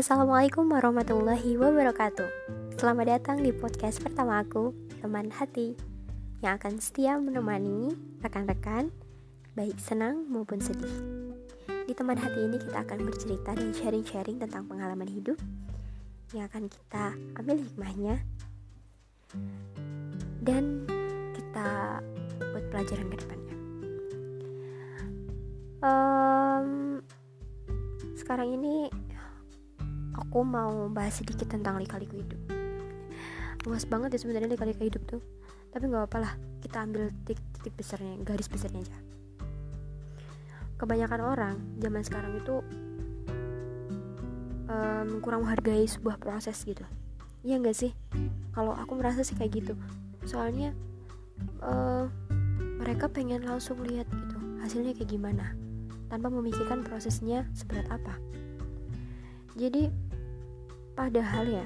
Assalamualaikum warahmatullahi wabarakatuh. Selamat datang di podcast pertama aku, Teman Hati Yang akan setia menemani rekan-rekan Baik senang maupun sedih. Di Teman Hati ini kita akan bercerita dan sharing-sharing tentang pengalaman hidup Yang akan kita ambil hikmahnya. Dan kita buat pelajaran ke depannya. Um, Sekarang ini aku mau bahas sedikit tentang lika-liku hidup luas banget ya sebenarnya lika-liku hidup tuh. Tapi nggak apa lah kita ambil titik-titik besarnya garis besarnya aja. Kebanyakan orang zaman sekarang itu um, kurang menghargai sebuah proses gitu. Iya gak sih? Kalau aku merasa sih kayak gitu. Soalnya uh, mereka pengen langsung lihat gitu hasilnya kayak gimana. Tanpa memikirkan prosesnya seberat apa. Jadi Padahal ya,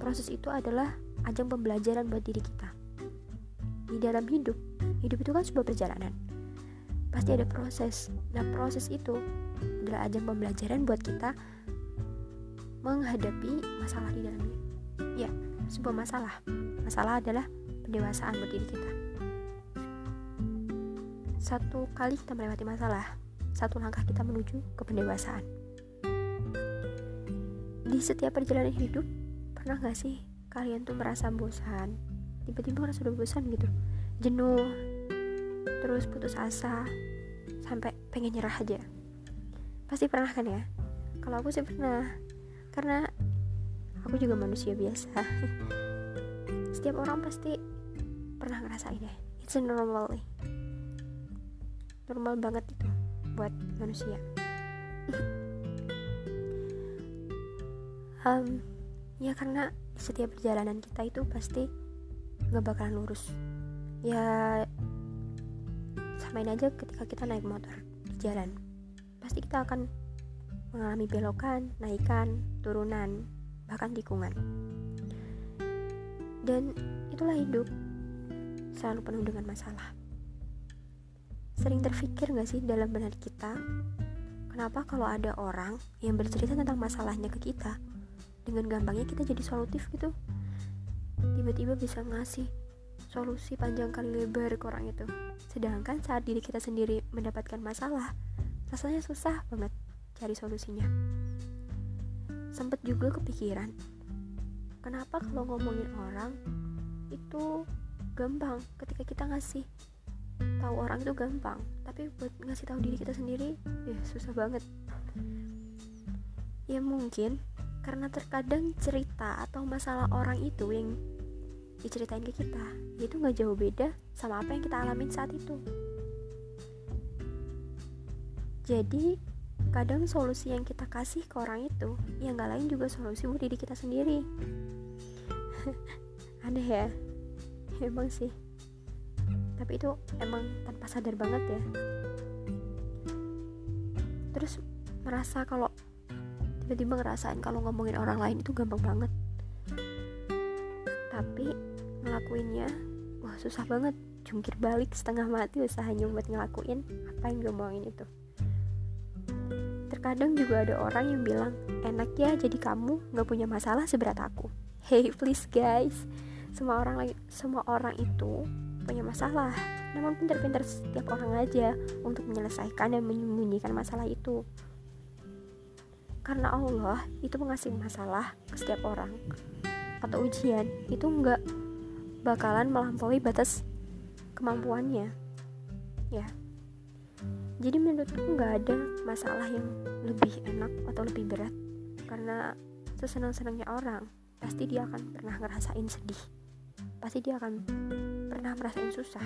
proses itu adalah ajang pembelajaran buat diri kita. Di dalam hidup, hidup itu kan sebuah perjalanan. Pasti ada proses. Nah, proses itu adalah ajang pembelajaran buat kita menghadapi masalah di dalamnya. Ya, sebuah masalah. Masalah adalah pendewasaan buat diri kita. Satu kali kita melewati masalah, satu langkah kita menuju ke pendewasaan di setiap perjalanan hidup pernah gak sih kalian tuh merasa bosan? Tiba-tiba merasa udah bosan gitu. Jenuh terus putus asa sampai pengen nyerah aja. Pasti pernah kan ya? Kalau aku sih pernah. Karena aku juga manusia biasa. Setiap orang pasti pernah ngerasain ya. It's a normal normal banget itu buat manusia um, ya karena setiap perjalanan kita itu pasti gak bakalan lurus. Ya samain aja ketika kita naik motor di jalan. Pasti kita akan mengalami belokan, naikan, turunan, bahkan tikungan. Dan itulah hidup. Selalu penuh dengan masalah. Sering terpikir gak sih dalam benak kita kenapa kalau ada orang yang bercerita tentang masalahnya ke kita dengan gampangnya kita jadi solutif gitu. Tiba-tiba bisa ngasih solusi panjang kali lebar ke orang itu. Sedangkan saat diri kita sendiri mendapatkan masalah rasanya susah banget cari solusinya. Sempet juga kepikiran kenapa kalau ngomongin orang itu gampang ketika kita ngasih tahu orang itu gampang tapi buat ngasih tahu diri kita sendiri ya susah banget. Ya mungkin karena terkadang cerita atau masalah orang itu yang diceritain ke kita itu nggak jauh beda sama apa yang kita alamin saat itu. Jadi kadang solusi yang kita kasih ke orang itu yang nggak lain juga solusi buat diri kita sendiri. Aneh ya? Emang sih. Tapi itu emang tanpa sadar banget ya. Terus merasa kalau tiba-tiba ngerasain kalau ngomongin orang lain itu gampang banget. Tapi ngelakuinnya wah susah banget. Jungkir balik setengah mati usahanya buat ngelakuin apa yang gue ngomongin itu. Terkadang juga ada orang yang bilang enak ya jadi kamu gak punya masalah seberat aku. Hey please guys. Semua orang semua orang itu punya masalah. Namun pintar-pintar setiap orang aja untuk menyelesaikan dan menyembunyikan masalah itu karena Allah itu mengasih masalah ke setiap orang. Atau ujian itu nggak bakalan melampaui batas kemampuannya. Ya. Jadi menurutku nggak ada masalah yang lebih enak atau lebih berat. Karena sesenang-senangnya orang pasti dia akan pernah ngerasain sedih. Pasti dia akan pernah merasain susah.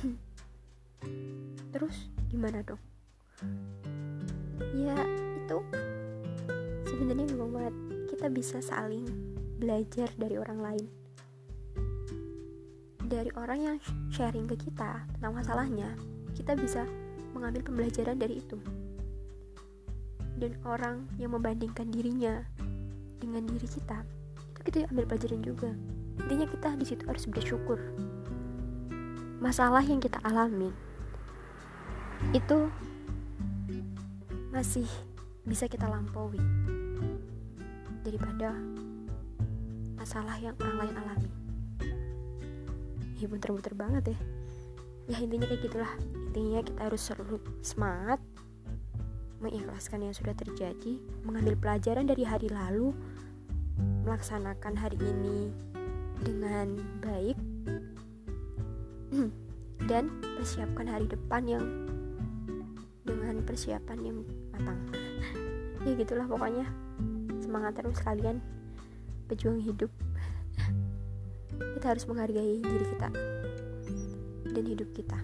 Terus gimana dong ya itu sebenarnya banget kita bisa saling belajar dari orang lain. Dari orang yang sharing ke kita tentang masalahnya kita bisa mengambil pembelajaran dari itu. Dan orang yang membandingkan dirinya dengan diri kita itu kita ambil pelajaran juga. Intinya kita di situ harus bersyukur. Masalah yang kita alami itu masih bisa kita lampaui daripada masalah yang orang lain alami. Ya muter-muter banget ya. Ya intinya kayak gitulah. Intinya kita harus selalu semangat mengikhlaskan yang sudah terjadi mengambil pelajaran dari hari lalu melaksanakan hari ini dengan baik dan persiapkan hari depan yang persiapan yang matang. Ya gitulah pokoknya. Semangat terus kalian. Pejuang hidup. Kita harus menghargai diri kita dan hidup kita.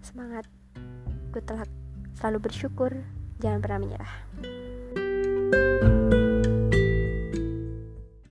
Semangat. Good luck selalu bersyukur. Jangan pernah menyerah. thank you